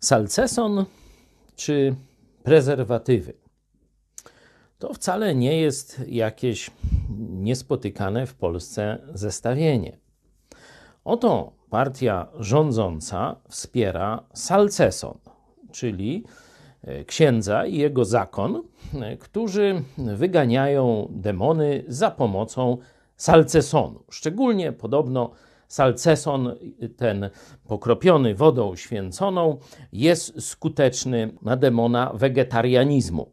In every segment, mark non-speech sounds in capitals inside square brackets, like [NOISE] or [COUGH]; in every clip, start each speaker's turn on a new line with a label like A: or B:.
A: Salceson czy prezerwatywy? To wcale nie jest jakieś niespotykane w Polsce zestawienie. Oto partia rządząca wspiera salceson, czyli e, księdza i jego zakon, e, którzy wyganiają demony za pomocą salcesonu. Szczególnie podobno salceson, ten pokropiony wodą święconą, jest skuteczny na demona wegetarianizmu.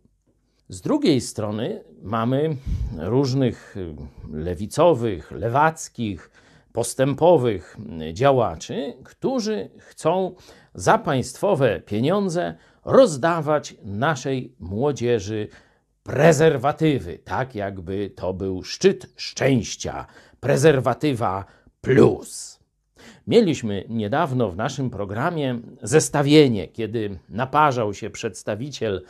A: Z drugiej strony mamy różnych lewicowych, lewackich, postępowych działaczy, którzy chcą za państwowe pieniądze rozdawać naszej młodzieży prezerwatywy, tak jakby to był szczyt szczęścia. Prezerwatywa plus. Mieliśmy niedawno w naszym programie zestawienie, kiedy naparzał się przedstawiciel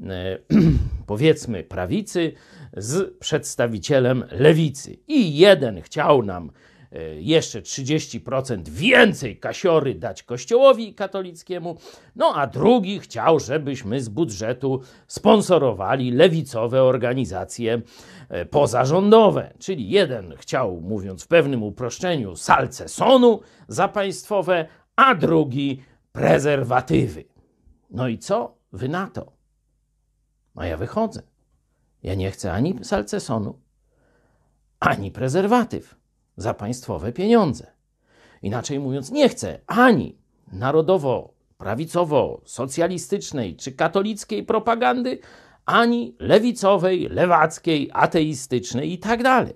A: e, [CLEARS THROAT] powiedzmy prawicy z przedstawicielem lewicy. I jeden chciał nam jeszcze 30% więcej kasiory dać Kościołowi katolickiemu, no a drugi chciał, żebyśmy z budżetu sponsorowali lewicowe organizacje e, pozarządowe. Czyli jeden chciał, mówiąc w pewnym uproszczeniu, salcesonu za państwowe, a drugi prezerwatywy. No i co wy na to? No ja wychodzę. Ja nie chcę ani salcesonu, ani prezerwatyw za państwowe pieniądze. Inaczej mówiąc, nie chce ani narodowo, prawicowo, socjalistycznej czy katolickiej propagandy, ani lewicowej, lewackiej, ateistycznej i tak dalej.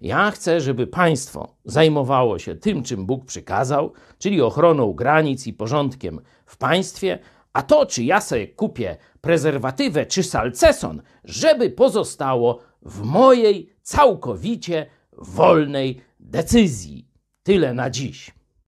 A: Ja chcę, żeby państwo zajmowało się tym, czym Bóg przykazał, czyli ochroną granic i porządkiem w państwie, a to, czy ja sobie kupię prezerwatywę czy salceson, żeby pozostało w mojej całkowicie wolnej decyzji. Tyle na dziś.